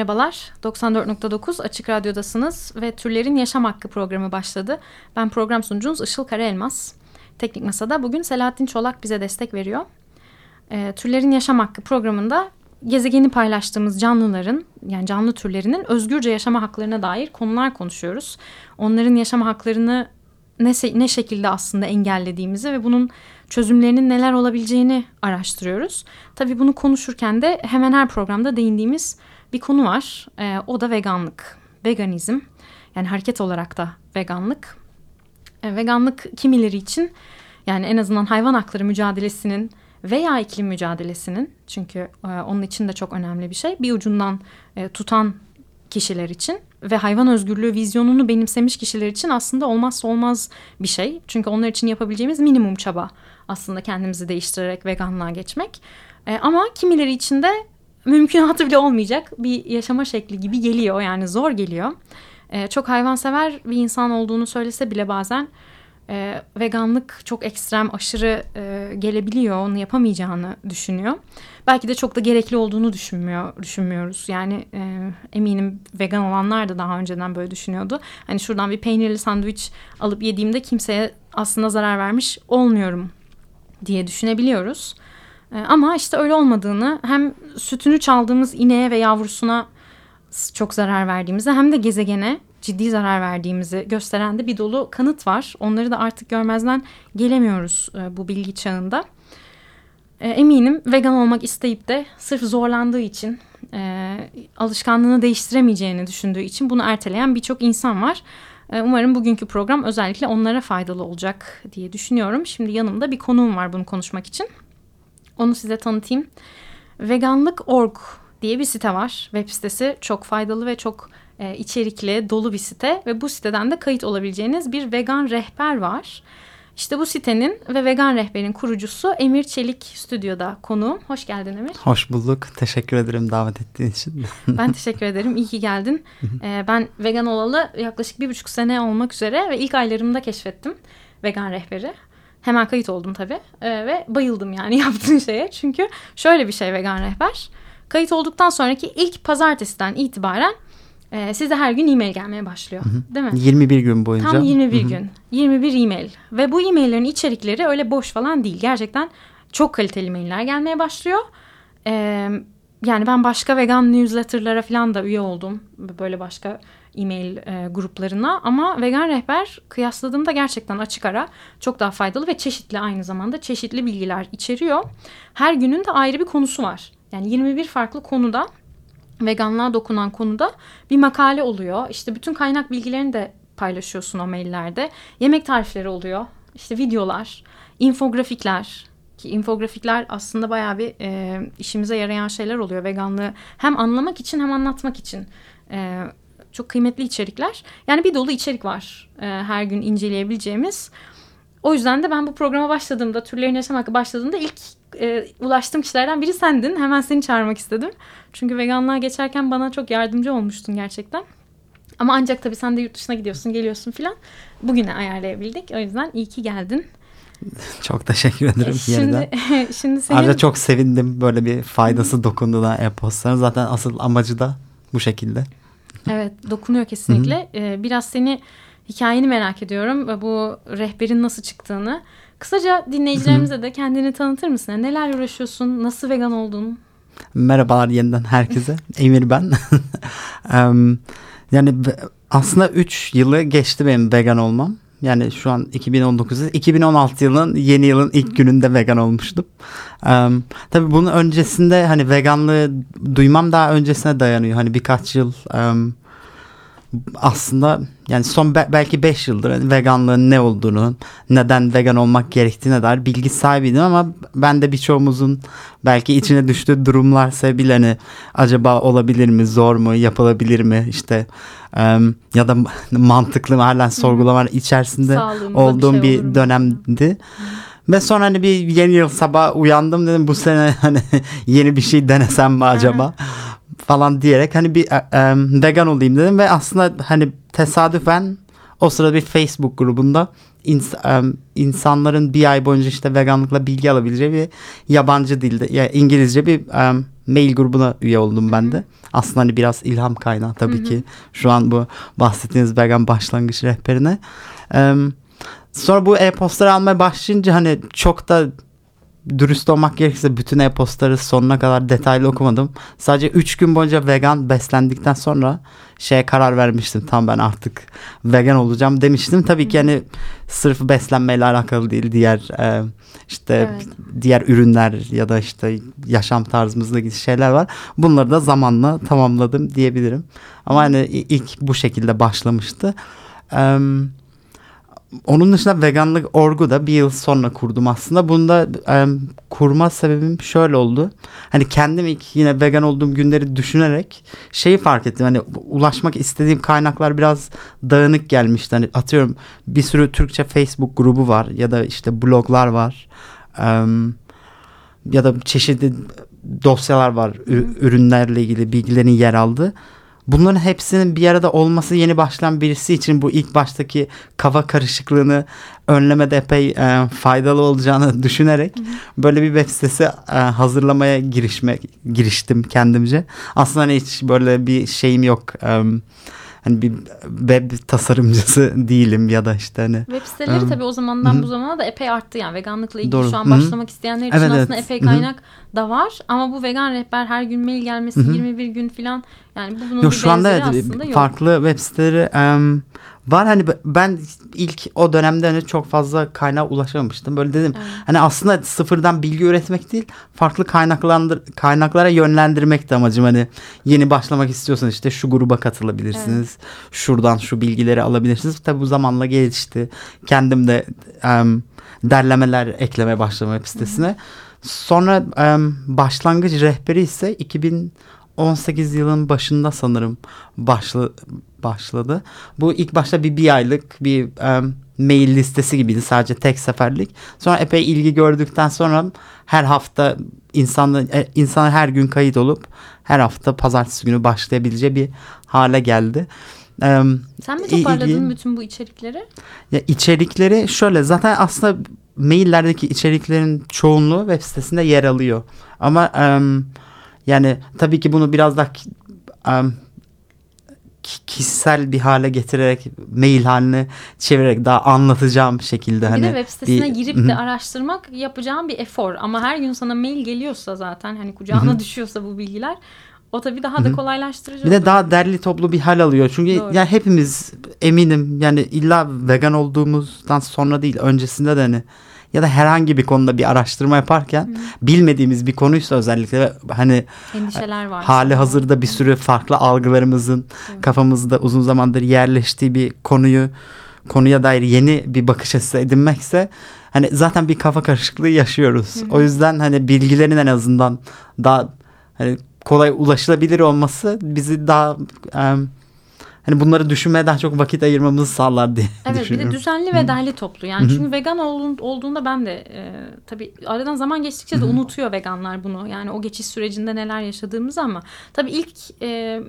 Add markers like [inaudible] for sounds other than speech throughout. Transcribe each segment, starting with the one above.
Merhabalar, 94.9 Açık Radyo'dasınız ve Türlerin Yaşam Hakkı programı başladı. Ben program sunucunuz Işıl Karaelmaz. Teknik Masa'da bugün Selahattin Çolak bize destek veriyor. Ee, Türlerin Yaşam Hakkı programında gezegeni paylaştığımız canlıların yani canlı türlerinin özgürce yaşama haklarına dair konular konuşuyoruz. Onların yaşama haklarını ne, ne şekilde aslında engellediğimizi ve bunun çözümlerinin neler olabileceğini araştırıyoruz. Tabii bunu konuşurken de hemen her programda değindiğimiz bir konu var. Ee, o da veganlık, veganizm. Yani hareket olarak da veganlık. E, veganlık kimileri için yani en azından hayvan hakları mücadelesinin veya iklim mücadelesinin çünkü e, onun için de çok önemli bir şey. Bir ucundan e, tutan kişiler için ve hayvan özgürlüğü vizyonunu benimsemiş kişiler için aslında olmazsa olmaz bir şey. Çünkü onlar için yapabileceğimiz minimum çaba aslında kendimizi değiştirerek veganlığa geçmek. E, ama kimileri için de mümkünatı bile olmayacak bir yaşama şekli gibi geliyor yani zor geliyor. E, çok hayvansever bir insan olduğunu söylese bile bazen e, veganlık çok ekstrem aşırı e, gelebiliyor onu yapamayacağını düşünüyor. Belki de çok da gerekli olduğunu düşünmüyor düşünmüyoruz. Yani e, eminim vegan olanlar da daha önceden böyle düşünüyordu. Hani şuradan bir peynirli sandviç alıp yediğimde kimseye aslında zarar vermiş olmuyorum diye düşünebiliyoruz. E, ama işte öyle olmadığını hem sütünü çaldığımız ineğe ve yavrusuna çok zarar verdiğimizi hem de gezegene ciddi zarar verdiğimizi gösteren de bir dolu kanıt var. Onları da artık görmezden gelemiyoruz e, bu bilgi çağında. E, eminim vegan olmak isteyip de sırf zorlandığı için e, alışkanlığını değiştiremeyeceğini düşündüğü için bunu erteleyen birçok insan var. Umarım bugünkü program özellikle onlara faydalı olacak diye düşünüyorum. Şimdi yanımda bir konuğum var bunu konuşmak için. Onu size tanıtayım. Veganlık.org diye bir site var. Web sitesi çok faydalı ve çok e, içerikli, dolu bir site ve bu siteden de kayıt olabileceğiniz bir vegan rehber var. İşte bu sitenin ve vegan rehberin kurucusu Emir Çelik stüdyoda konuğum. Hoş geldin Emir. Hoş bulduk. Teşekkür ederim davet ettiğin için. [laughs] Ben teşekkür ederim. İyi ki geldin. Ee, ben vegan olalı yaklaşık bir buçuk sene olmak üzere ve ilk aylarımda keşfettim vegan rehberi. Hemen kayıt oldum tabii Ee, ve bayıldım yani [laughs] yaptığın şeye. Çünkü şöyle bir şey vegan rehber. Kayıt olduktan sonraki ilk pazartesiden itibaren e, size her gün e-mail gelmeye başlıyor. Değil mi? 21 gün boyunca. Tam 21 gün. 21 e-mail. Ve bu e-maillerin içerikleri öyle boş falan değil. Gerçekten çok kaliteli e-mailler gelmeye başlıyor. Ee, yani ben başka vegan newsletterlara falan da üye oldum. Böyle başka e-mail e, gruplarına. Ama vegan rehber kıyasladığımda gerçekten açık ara çok daha faydalı ve çeşitli aynı zamanda çeşitli bilgiler içeriyor. Her günün de ayrı bir konusu var. Yani 21 farklı konuda veganlığa dokunan konuda bir makale oluyor. İşte bütün kaynak bilgilerini de paylaşıyorsun o maillerde. Yemek tarifleri oluyor. İşte videolar, infografikler ki infografikler aslında bayağı bir e, işimize yarayan şeyler oluyor veganlığı hem anlamak için hem anlatmak için. E, çok kıymetli içerikler. Yani bir dolu içerik var e, her gün inceleyebileceğimiz. O yüzden de ben bu programa başladığımda, türlerin yaşam hakkı başladığımda ilk e, ulaştığım kişilerden biri sendin. Hemen seni çağırmak istedim. Çünkü veganlığa geçerken bana çok yardımcı olmuştun gerçekten. Ama ancak tabii sen de yurt dışına gidiyorsun, geliyorsun filan. Bugüne ayarlayabildik. O yüzden iyi ki geldin. [laughs] Çok teşekkür ederim Şimdi, yeniden. [laughs] şimdi senin... Ayrıca çok sevindim böyle bir faydası dokunduğuna e-postların. Zaten asıl amacı da bu şekilde. Evet dokunuyor kesinlikle. Ee, biraz seni hikayeni merak ediyorum ve bu rehberin nasıl çıktığını. Kısaca dinleyicilerimize de kendini tanıtır mısın? Neler uğraşıyorsun? Nasıl vegan oldun? Merhabalar yeniden herkese. [laughs] Emir ben. [laughs] Yani aslında 3 yılı geçti benim vegan olmam. Yani şu an 2019'da 2016 yılın yeni yılın ilk gününde vegan olmuştum. Em, tabii bunun öncesinde hani veganlığı duymam daha öncesine dayanıyor. Hani birkaç yıl em, aslında yani son be- belki 5 yıldır hani veganlığın ne olduğunu, neden vegan olmak gerektiğine dair bilgi sahibiydim ama ben de birçoğumuzun belki içine düştüğü durumlar sebebiyle hani acaba olabilir mi, zor mu, yapılabilir mi? İşte em, ya da mantıklı mı? Halen sorgulamalar içerisinde Sağlığımıza olduğum bir bir, şey mu? dönemdi. Ve sonra hani bir yeni yıl sabah uyandım dedim bu sene hani [laughs] yeni bir şey denesem mi acaba falan diyerek hani bir e, e, vegan olayım dedim ve aslında hani tesadüfen o sırada bir Facebook grubunda ins- e, insanların bir ay boyunca işte veganlıkla bilgi alabileceği bir yabancı dilde ya İngilizce bir e, mail grubuna üye oldum ben de. Aslında hani biraz ilham kaynağı tabii ki şu an bu bahsettiğiniz vegan başlangıç rehberine. E, Sonra bu e-postaları almaya başlayınca hani çok da dürüst olmak gerekirse bütün e-postları sonuna kadar detaylı okumadım. Sadece 3 gün boyunca vegan beslendikten sonra şeye karar vermiştim. Tam ben artık vegan olacağım demiştim. Tabii ki hani sırf beslenmeyle alakalı değil. Diğer e, işte Evet. diğer ürünler ya da işte yaşam tarzımızla ilgili şeyler var. Bunları da zamanla tamamladım diyebilirim. Ama hani ilk bu şekilde başlamıştı. Eee onun dışında veganlık orgu da bir yıl sonra kurdum aslında. Bunda e, kurma sebebim şöyle oldu. Hani kendim ilk yine vegan olduğum günleri düşünerek şeyi fark ettim. Hani ulaşmak istediğim kaynaklar biraz dağınık gelmişti. Hani atıyorum bir sürü Türkçe Facebook grubu var ya da işte bloglar var. E, ya da çeşitli dosyalar var ürünlerle ilgili bilgilerin yer aldığı. Bunların hepsinin bir arada olması yeni başlayan birisi için bu ilk baştaki kafa karışıklığını önlemede epey e, faydalı olacağını [laughs] düşünerek böyle bir web sitesi e, hazırlamaya girişmek giriştim kendimce. Aslında hani hiç böyle bir şeyim yok. E, hani bir web tasarımcısı [laughs] değilim ya da işte hani Web siteleri Evet. tabii o zamandan Hı. bu zamana da epey arttı yani veganlıkla ilgili Doğru. şu an Hı başlamak isteyenler için Evet, aslında evet. epey Hı hı. kaynak da var ama bu vegan rehber her gün mail gelmesi Hı hı. 21 gün falan yani bu bunun Yok bir şu anda evet, aslında yok. farklı web siteleri em, var hani ben ilk o dönemde hani çok fazla kaynağa ulaşamamıştım. Böyle dedim Evet. hani aslında sıfırdan bilgi üretmek değil farklı kaynaklandır kaynaklara yönlendirmek de amacım hani yeni başlamak istiyorsan işte şu gruba katılabilirsiniz. Şuradan şu bilgileri alabilirsiniz. Tabi bu zamanla gelişti. Kendim de em, derlemeler eklemeye başladım web sitesine. Sonra em, başlangıç rehberi ise 2018 yılın başında sanırım başla, başladı. Bu ilk başta bir bir aylık bir em, mail listesi gibiydi sadece tek seferlik. Sonra epey ilgi gördükten sonra her hafta insanlar e, insanlar her gün kayıt olup her hafta pazartesi günü başlayabileceği bir hale geldi. Em, Sen mi toparladın ilgi- bütün bu içerikleri? ya içerikleri şöyle zaten aslında maillerdeki içeriklerin çoğunluğu web sitesinde yer alıyor. Ama em, yani tabii ki bunu biraz daha ki- kişisel bir hale getirerek mail haline çevirerek daha anlatacağım şekilde hani bir de web sitesine bir- girip de araştırmak yapacağın bir efor. Ama her gün sana mail geliyorsa zaten hani kucağına düşüyorsa bu bilgiler o tabii daha da kolaylaştırıcı Bir de daha derli toplu bir hal alıyor. Çünkü Doğru. yani hepimiz eminim yani illa vegan olduğumuzdan sonra değil öncesinde de hani ya da herhangi bir konuda bir araştırma yaparken bilmediğimiz bir konuysa özellikle hani endişeler var. hali hazırda bir sürü farklı algılarımızın Evet. kafamızda uzun zamandır yerleştiği bir konuyu konuya dair yeni bir bakış açısı edinmekse hani zaten bir kafa karışıklığı yaşıyoruz. O yüzden hani bilgilerin en azından daha hani kolay ulaşılabilir olması bizi daha em, hani bunları düşünmeye daha çok vakit ayırmamızı sağlar diye [laughs] Evet bir de düşünüyorum. düzenli ve derli toplu. Yani çünkü vegan olduğun- olduğunda ben de e, tabii aradan zaman geçtikçe de unutuyor veganlar bunu. Yani o geçiş sürecinde neler yaşadığımızı ama tabii ilk e,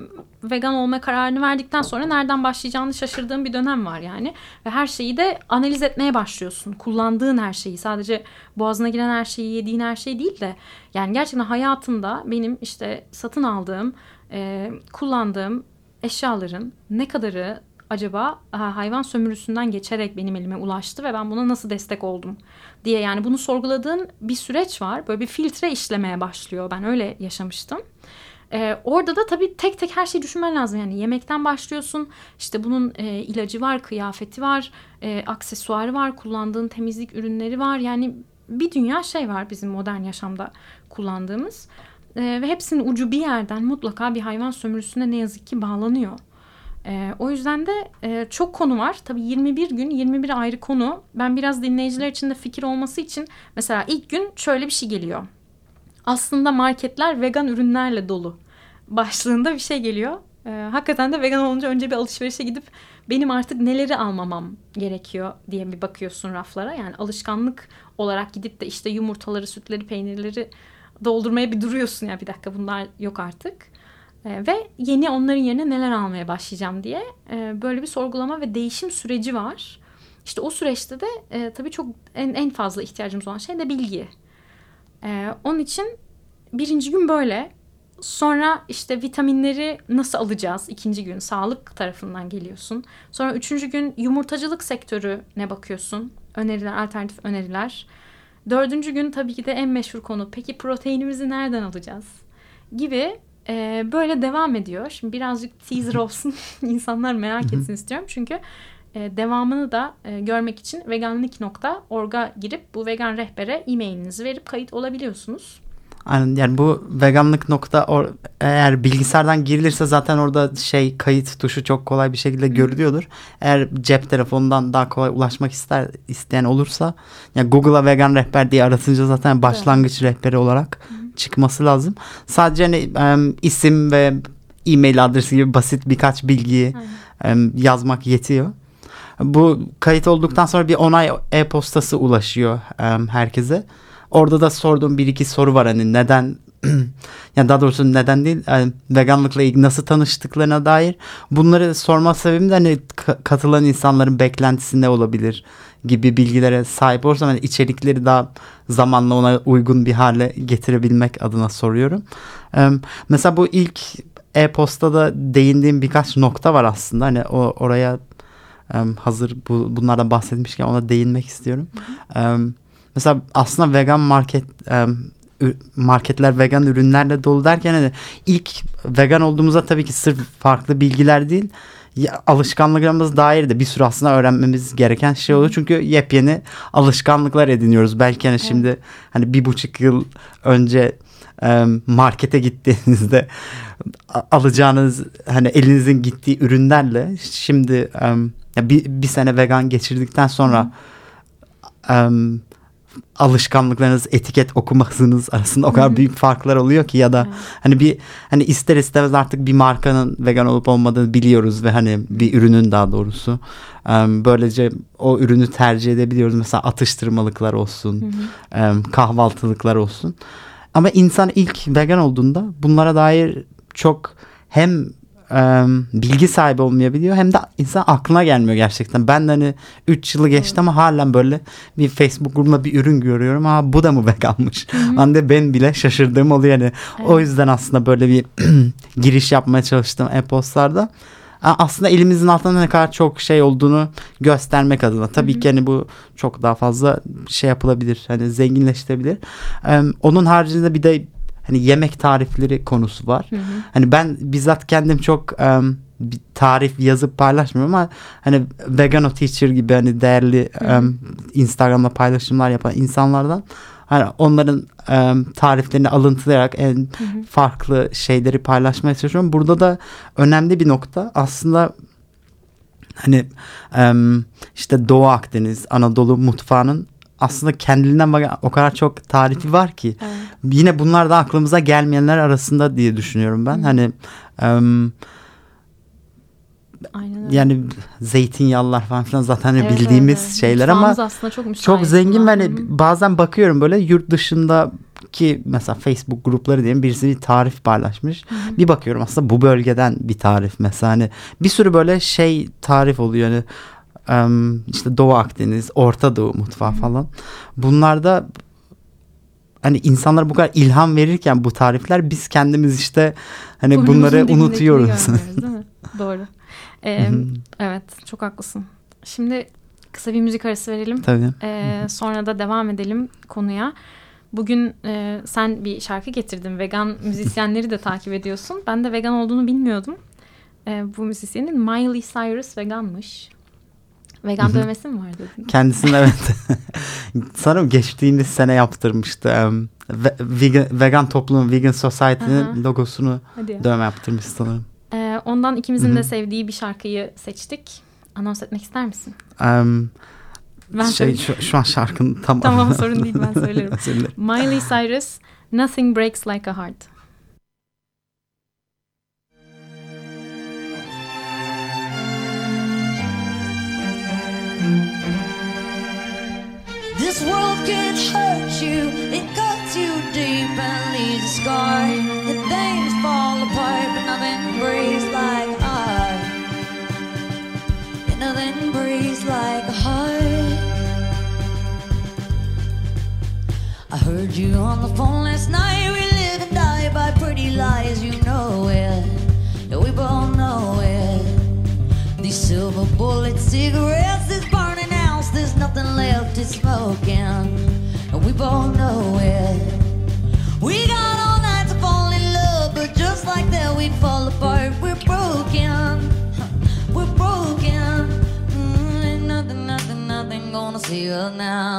vegan olma kararını verdikten sonra nereden başlayacağını şaşırdığım bir dönem var yani. Ve her şeyi de analiz etmeye başlıyorsun. Kullandığın her şeyi sadece boğazına giren her şeyi yediğin her şey değil de. Yani gerçekten hayatında benim işte satın aldığım e, kullandığım eşyaların ne kadarı acaba ha, hayvan sömürüsünden geçerek benim elime ulaştı ve ben buna nasıl destek oldum diye yani bunu sorguladığın bir süreç var. Böyle bir filtre işlemeye başlıyor. Ben öyle yaşamıştım. Ee, orada da tabii tek tek her şeyi düşünmen lazım. Yani yemekten başlıyorsun. İşte bunun e, ilacı var, kıyafeti var, e, aksesuarı var, kullandığın temizlik ürünleri var. Yani bir dünya şey var bizim modern yaşamda kullandığımız. E, ve hepsinin ucu bir yerden mutlaka bir hayvan sömürüsüne ne yazık ki bağlanıyor. E, o yüzden de e, çok konu var. Tabii 21 gün 21 ayrı konu. Ben biraz dinleyiciler için de fikir olması için mesela ilk gün şöyle bir şey geliyor. Aslında marketler vegan ürünlerle dolu başlığında bir şey geliyor. E, hakikaten de vegan olunca önce bir alışverişe gidip benim artık neleri almamam gerekiyor diye bir bakıyorsun raflara. Yani alışkanlık olarak gidip de işte yumurtaları, sütleri, peynirleri doldurmaya bir duruyorsun ya bir dakika bunlar yok artık. E, ve yeni onların yerine neler almaya başlayacağım diye e, böyle bir sorgulama ve değişim süreci var. İşte o süreçte de e, tabii çok en, en fazla ihtiyacımız olan şey de bilgi. E, onun için birinci gün böyle. Sonra işte vitaminleri nasıl alacağız? İkinci gün sağlık tarafından geliyorsun. Sonra üçüncü gün yumurtacılık sektörü ne bakıyorsun? Öneriler, alternatif öneriler. Dördüncü gün tabii ki de en meşhur konu. Peki proteinimizi nereden alacağız? Gibi e, böyle devam ediyor. Şimdi birazcık teaser [laughs] olsun [laughs] insanlar merak etsin istiyorum. Çünkü e, devamını da e, görmek için veganlik.org'a girip bu vegan rehbere e-mailinizi verip kayıt olabiliyorsunuz. Aynen yani bu veganlık nokta or, eğer bilgisayardan girilirse zaten orada şey kayıt tuşu çok kolay bir şekilde görülüyordur. Eğer cep telefonundan daha kolay ulaşmak ister isteyen olursa yani Google'a vegan rehber diye aratınca zaten başlangıç evet. rehberi olarak Hı. çıkması lazım. Sadece hani um, isim ve e-mail adresi gibi basit birkaç bilgiyi um, yazmak yetiyor. Bu kayıt olduktan sonra bir onay e-postası ulaşıyor um, herkese. Orada da sorduğum bir iki soru var hani neden [clears throat] yani daha doğrusu neden değil yani veganlıkla ilgili nasıl tanıştıklarına dair bunları sorma sebebim de hani katılan insanların beklentisi ne olabilir gibi bilgilere sahip olursam hani içerikleri daha zamanla ona uygun bir hale getirebilmek adına soruyorum. Ee, mesela bu ilk e-postada değindiğim birkaç nokta var aslında hani o oraya hazır bu, bunlardan bahsetmişken ona değinmek istiyorum. Um, mesela aslında vegan market marketler vegan ürünlerle dolu derken hani ilk vegan olduğumuzda tabii ki sırf farklı bilgiler değil alışkanlıklarımız dair de bir sürü aslında öğrenmemiz gereken şey oluyor. Çünkü yepyeni alışkanlıklar ediniyoruz. Belki hani şimdi hani bir buçuk yıl önce markete gittiğinizde alacağınız hani elinizin gittiği ürünlerle şimdi bir, bir sene vegan geçirdikten sonra um, alışkanlıklarınız, etiket okuma hızınız arasında o kadar büyük farklar oluyor ki ya da evet. hani bir hani ister istemez artık bir markanın vegan olup olmadığını biliyoruz ve hani bir ürünün daha doğrusu böylece o ürünü tercih edebiliyoruz. Mesela atıştırmalıklar olsun, kahvaltılıklar olsun. Ama insan ilk vegan olduğunda bunlara dair çok hem e, bilgi sahibi olmayabiliyor hem de insan aklına gelmiyor gerçekten. Ben de hani 3 yılı geçti ama halen böyle bir Facebook grubunda bir ürün görüyorum. Ha bu da mı veganmış? Ben de ben bile şaşırdığım oluyor yani. Evet. O yüzden aslında böyle bir [clears throat] giriş yapmaya çalıştım e-postlarda aslında elimizin altında ne kadar çok şey olduğunu göstermek adına. Tabii Hı-hı. ki hani bu çok daha fazla şey yapılabilir. Hani zenginleştirebilir. Ee, onun haricinde bir de hani yemek tarifleri konusu var. Hı hı. Hani ben bizzat kendim çok um, bir tarif yazıp paylaşmıyorum ama hani Vegano Teacher gibi hani değerli um, Instagram'da paylaşımlar yapan insanlardan hani onların um, tariflerini alıntılayarak en hı hı. farklı şeyleri paylaşmaya çalışıyorum. Burada da önemli bir nokta aslında hani um, işte Doğu Akdeniz, Anadolu mutfağının aslında kendiliğinden o kadar çok tarifi var ki evet. yine bunlar da aklımıza gelmeyenler arasında diye düşünüyorum ben. Hı. Hani um, Aynen öyle. Yani zeytinyağlılar falan filan zaten evet, bildiğimiz evet. şeyler ama aslında çok, çok zengin ve hani bazen bakıyorum böyle yurt dışında ki mesela Facebook grupları diyelim birisi bir tarif paylaşmış. Hı-hı. Bir bakıyorum aslında bu bölgeden bir tarif mesela hani bir sürü böyle şey tarif oluyor hani işte Doğu Akdeniz, Orta Doğu mutfağı falan. Bunlarda hani insanlara bu kadar ilham verirken bu tarifler biz kendimiz işte hani Burnumuzun bunları unutuyoruz. değil mi? [laughs] Doğru. Ee, evet çok haklısın. Şimdi kısa bir müzik arası verelim. Tabii. Ee, sonra da devam edelim konuya. Bugün e, sen bir şarkı getirdin. Vegan müzisyenleri de takip ediyorsun. Ben de vegan olduğunu bilmiyordum. E, bu müzisyenin Miley Cyrus veganmış. Vegan dövmesi mi var dedin? Kendisinin evet. [laughs] Sanırım geçtiğimiz sene yaptırmıştı. Um, vegan, vegan toplumun, Vegan Society'nin logosunu dövme yaptırmış sanırım. Ee, ondan ikimizin de sevdiği bir şarkıyı seçtik. Anons etmek ister misin? Em, Ben şey şu, şu an şarkının [laughs] tam Tamam sorun değil ben [laughs] söylerim. Miley Cyrus, Nothing Breaks Like a Heart. This world can hurt you, it cuts you deep and leaves a scar. And things fall apart, but nothing breaks like a heart. And nothing breaks like a heart. I heard you on the phone last night. We live and die by pretty lies, you know it. We both know it. These silver bullet cigarettes, it's smoking. And we both know it. We got all night to fall in love, but just like that, we fall apart. We're broken. We're broken. Mm, ain't nothing, nothing, nothing gonna save us now.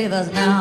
Save us now.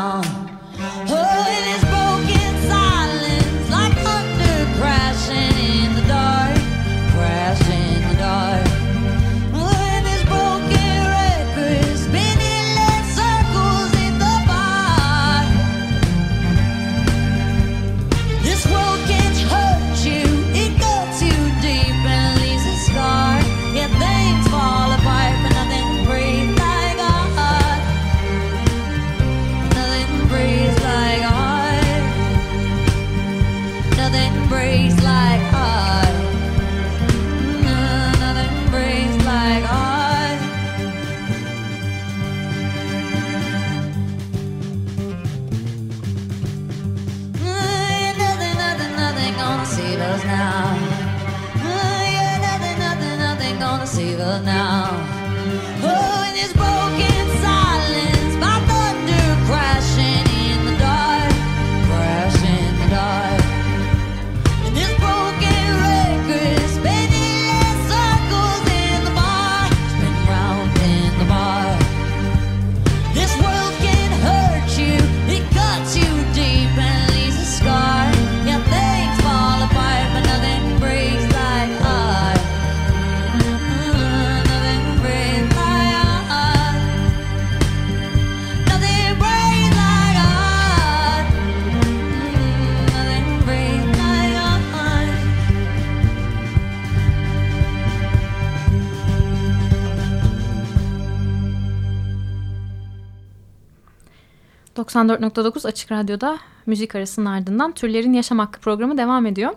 94.9 Açık Radyo'da müzik arasının ardından Türlerin Yaşam Hakkı programı devam ediyor.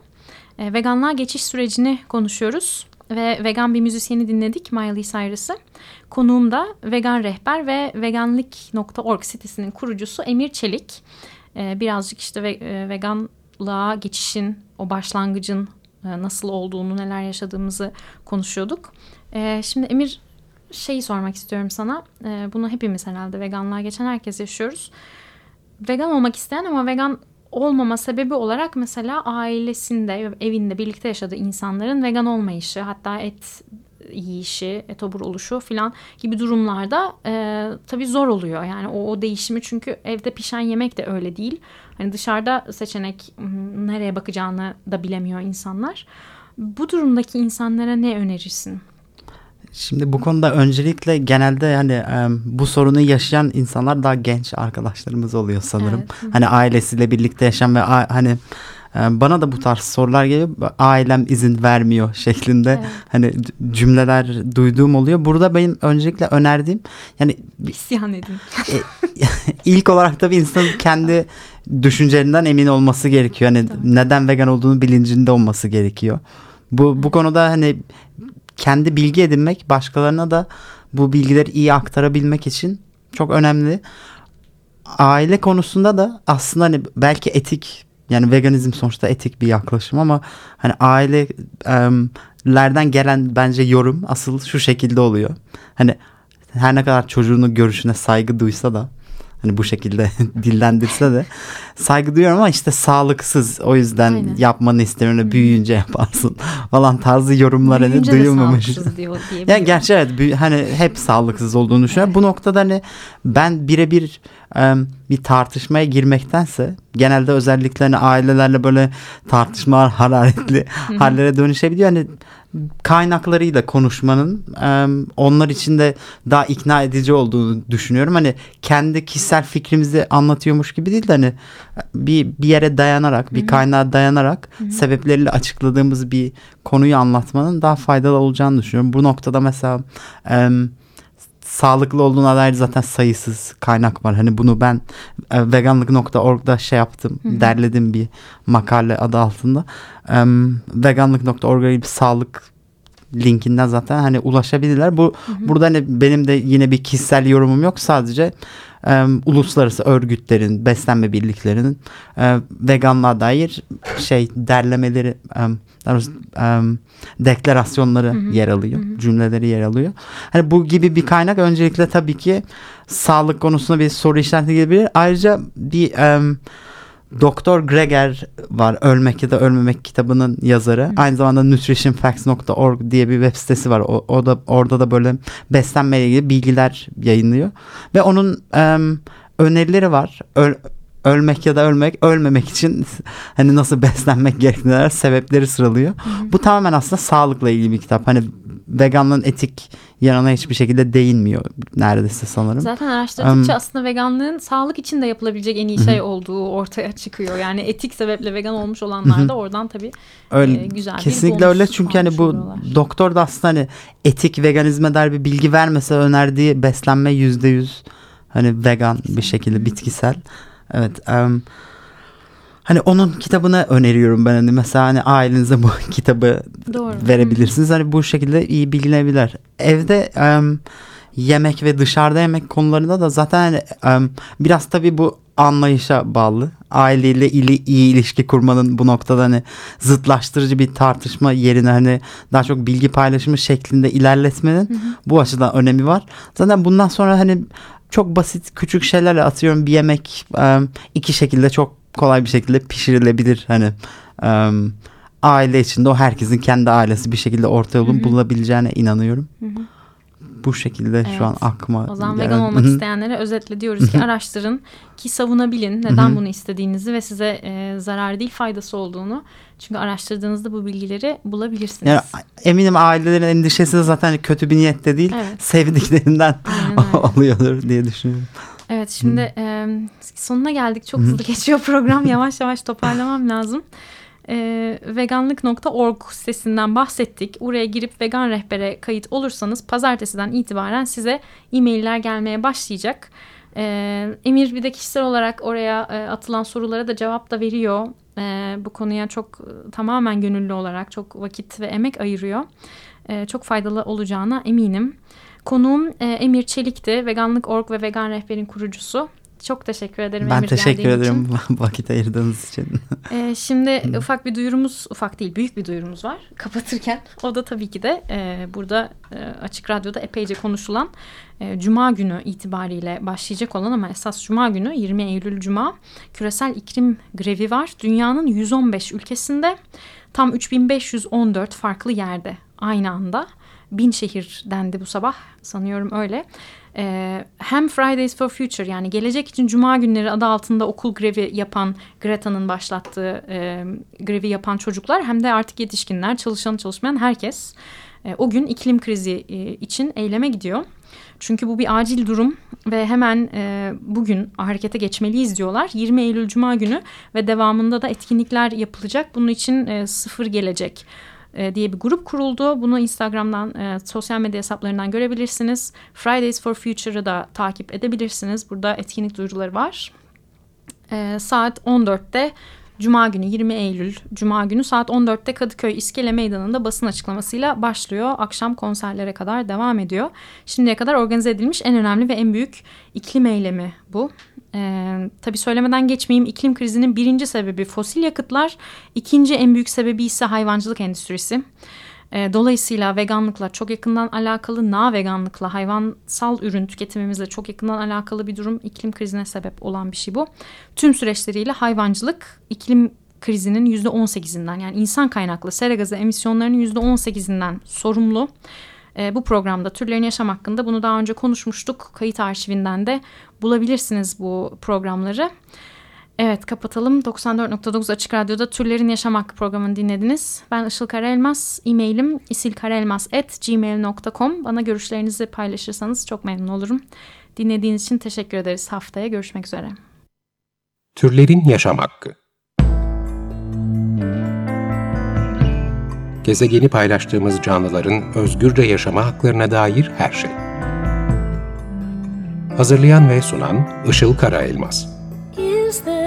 E, veganlığa geçiş sürecini konuşuyoruz ve vegan bir müzisyeni dinledik Miley Cyrus'ı. Konuğum da vegan rehber ve veganlik.org sitesinin kurucusu Emir Çelik. E, birazcık işte ve, e, veganlığa geçişin, o başlangıcın e, nasıl olduğunu, neler yaşadığımızı konuşuyorduk. E, şimdi Emir şeyi sormak istiyorum sana. Ee, bunu hepimiz herhalde veganlığa geçen herkes yaşıyoruz. Vegan olmak isteyen ama vegan olmama sebebi olarak mesela ailesinde, evinde birlikte yaşadığı insanların vegan olmayışı, hatta et yiyişi, etobur oluşu falan gibi durumlarda e, tabii zor oluyor. Yani o, o değişimi çünkü evde pişen yemek de öyle değil. Hani dışarıda seçenek hmm, nereye bakacağını da bilemiyor insanlar. Bu durumdaki insanlara ne önerirsin? Şimdi bu konuda öncelikle genelde yani e, bu sorunu yaşayan insanlar daha genç arkadaşlarımız oluyor sanırım. Evet. Hani ailesiyle birlikte yaşayan ve hani e, bana da bu tarz sorular geliyor. Ailem izin vermiyor [laughs] şeklinde Evet. hani cümleler duyduğum oluyor. Burada benim öncelikle önerdiğim yani İsyan edin. [laughs] ilk olarak tabii insanın kendi düşüncelerinden emin olması gerekiyor. Hani neden vegan olduğunu bilincinde olması gerekiyor. Bu bu konuda hani kendi bilgi edinmek başkalarına da bu bilgileri iyi aktarabilmek için çok önemli. Aile konusunda da aslında hani belki etik yani veganizm sonuçta etik bir yaklaşım ama hani ailelerden gelen bence yorum asıl şu şekilde oluyor. Hani her ne kadar çocuğunun görüşüne saygı duysa da hani bu şekilde [laughs] dillendirse de saygı duyuyorum ama işte sağlıksız o yüzden Aynen. yapmanı istemiyorum büyüyünce yaparsın [laughs] falan tarzı yorumlar hani duyulmamış. diyor [laughs] Ya gerçi evet hani hep sağlıksız olduğunu düşünüyorum. Bu noktada hani ben birebir bir tartışmaya girmektense genelde özellikle hani ailelerle böyle tartışmalar hararetli hallere dönüşebiliyor. Hani kaynaklarıyla konuşmanın onlar için de daha ikna edici olduğunu düşünüyorum. Hani kendi kişisel fikrimizi anlatıyormuş gibi değil de hani bir bir yere dayanarak, bir kaynağa dayanarak sebepleriyle açıkladığımız bir konuyu anlatmanın daha faydalı olacağını düşünüyorum. Bu noktada mesela sağlıklı olduğuna dair zaten sayısız kaynak var. Hani bunu ben e, veganlık.org'da şey yaptım, derledim bir makale adı altında. Em, veganlık.org'a bir sağlık linkinden zaten hani ulaşabilirler. Bu burada hani benim de yine bir kişisel yorumum yok. Sadece em, uluslararası örgütlerin, beslenme birliklerinin e, veganlığa dair şey derlemeleri, em, daha doğrusu, em, deklarasyonları yer alıyor, cümleleri yer alıyor. Hani bu gibi bir kaynak öncelikle tabii ki sağlık konusunda bir soru işareti gelebilir. Ayrıca bir em, Doktor Greger var. Ölmek ya da Ölmemek kitabının yazarı. Aynı zamanda nutritionfacts.org diye bir web sitesi var. O, o da orada da böyle beslenmeyle ilgili bilgiler yayınlıyor. Ve onun em, önerileri var. Öl- ölmek ya da ölmek, ölmemek için [laughs] hani nasıl beslenmek gerektiğine sebepleri sıralıyor. Bu tamamen aslında sağlıkla ilgili bir kitap. Hani veganlığın etik yanına hiçbir şekilde değinmiyor neredeyse sanırım. Zaten araştırdıkça Em, aslında veganlığın sağlık için de yapılabilecek en iyi şey olduğu ortaya çıkıyor. Yani etik sebeple vegan olmuş olanlar da oradan tabii Öyle e, güzel kesinlikle öyle çünkü hani bu doktor da aslında hani etik veganizme dair bir bilgi vermese önerdiği beslenme yüzde yüz hani vegan bir şekilde bitkisel. Evet. em, hani onun kitabını öneriyorum ben hani mesela hani ailenize bu [laughs] kitabı Doğru. verebilirsiniz. Hani bu şekilde iyi bilgilenebilir. Evde em, yemek ve dışarıda yemek konularında da zaten em, biraz tabii bu anlayışa bağlı. Aileyle ili, iyi ilişki kurmanın bu noktada hani zıtlaştırıcı bir tartışma yerine hani daha çok bilgi paylaşımı şeklinde ilerletmenin bu açıdan önemi var. Zaten bundan sonra hani çok basit küçük şeylerle atıyorum bir yemek em, iki şekilde çok kolay bir şekilde pişirilebilir hani em, aile içinde o herkesin kendi ailesi bir şekilde orta yolun bulabileceğine inanıyorum. Bu şekilde Evet. şu an aklıma O zaman gelen- vegan olmak isteyenlere özetle diyoruz ki araştırın ki savunabilin neden bunu istediğinizi ve size e, zarar değil faydası olduğunu. Çünkü araştırdığınızda bu bilgileri bulabilirsiniz. Yani eminim ailelerin endişesi de zaten kötü bir niyette değil, Evet. sevdiklerinden [laughs] oluyordur diye düşünüyorum. Evet şimdi e, sonuna geldik. Çok hızlı geçiyor program. Yavaş yavaş toparlamam lazım. E, veganlık.org sitesinden bahsettik. Oraya girip vegan rehbere kayıt olursanız pazartesiden itibaren size e-mailler gelmeye başlayacak. E, Emir bir de kişisel olarak oraya e, atılan sorulara da cevap da veriyor. E, bu konuya çok tamamen gönüllü olarak çok vakit ve emek ayırıyor. E, çok faydalı olacağına eminim. Konuğum e, Emir Çelik'ti. Veganlık.org ve Vegan Rehber'in kurucusu. Çok teşekkür ederim Ben Emir teşekkür ederim için. [laughs] vakit ayırdığınız için. E, şimdi ufak bir duyurumuz, ufak değil büyük bir duyurumuz var kapatırken. O da tabii ki de e, burada e, Açık Radyo'da epeyce konuşulan e, Cuma günü itibariyle başlayacak olan ama esas Cuma günü 20 Eylül Cuma küresel iklim grevi var. Dünyanın 115 ülkesinde tam 3514 farklı yerde aynı anda. Bin şehir dendi bu sabah sanıyorum öyle. Ee, hem Fridays for Future yani gelecek için Cuma günleri adı altında okul grevi yapan Greta'nın başlattığı e, grevi yapan çocuklar hem de artık yetişkinler çalışan çalışmayan herkes e, o gün iklim krizi e, için eyleme gidiyor. Çünkü bu bir acil durum ve hemen e, bugün harekete geçmeliyiz diyorlar. 20 Eylül Cuma günü ve devamında da etkinlikler yapılacak. Bunun için e, sıfır gelecek e, diye bir grup kuruldu. Bunu Instagram'dan, e, sosyal medya hesaplarından görebilirsiniz. Fridays for Future'ı da takip edebilirsiniz. Burada etkinlik duyuruları var. E, saat 14'te Cuma günü 20 Eylül Cuma günü saat 14'te Kadıköy İskele Meydanı'nda basın açıklamasıyla başlıyor. Akşam konserlere kadar devam ediyor. Şimdiye kadar organize edilmiş en önemli ve en büyük iklim eylemi bu. Ee, tabii söylemeden geçmeyeyim iklim krizinin birinci sebebi fosil yakıtlar, ikinci en büyük sebebi ise hayvancılık endüstrisi. Ee, dolayısıyla veganlıkla çok yakından alakalı, na veganlıkla, hayvansal ürün tüketimimizle çok yakından alakalı bir durum. iklim krizine sebep olan bir şey bu. Tüm süreçleriyle hayvancılık iklim krizinin yüzde 18'inden yani insan kaynaklı sera gazı emisyonlarının yüzde 18'inden sorumlu. E, bu programda türlerin yaşam hakkında bunu daha önce konuşmuştuk. Kayıt arşivinden de bulabilirsiniz bu programları. Evet kapatalım. 94.9 Açık Radyo'da Türlerin Yaşam Hakkı programını dinlediniz. Ben Işıl Karaelmaz. E-mailim isilkarelmaz.gmail.com Bana görüşlerinizi paylaşırsanız çok memnun olurum. Dinlediğiniz için teşekkür ederiz. Haftaya görüşmek üzere. Türlerin Yaşam Hakkı Gezegeni paylaştığımız canlıların özgürce yaşama haklarına dair her şey. Hazırlayan ve sunan Işıl Karaelmaz. Is there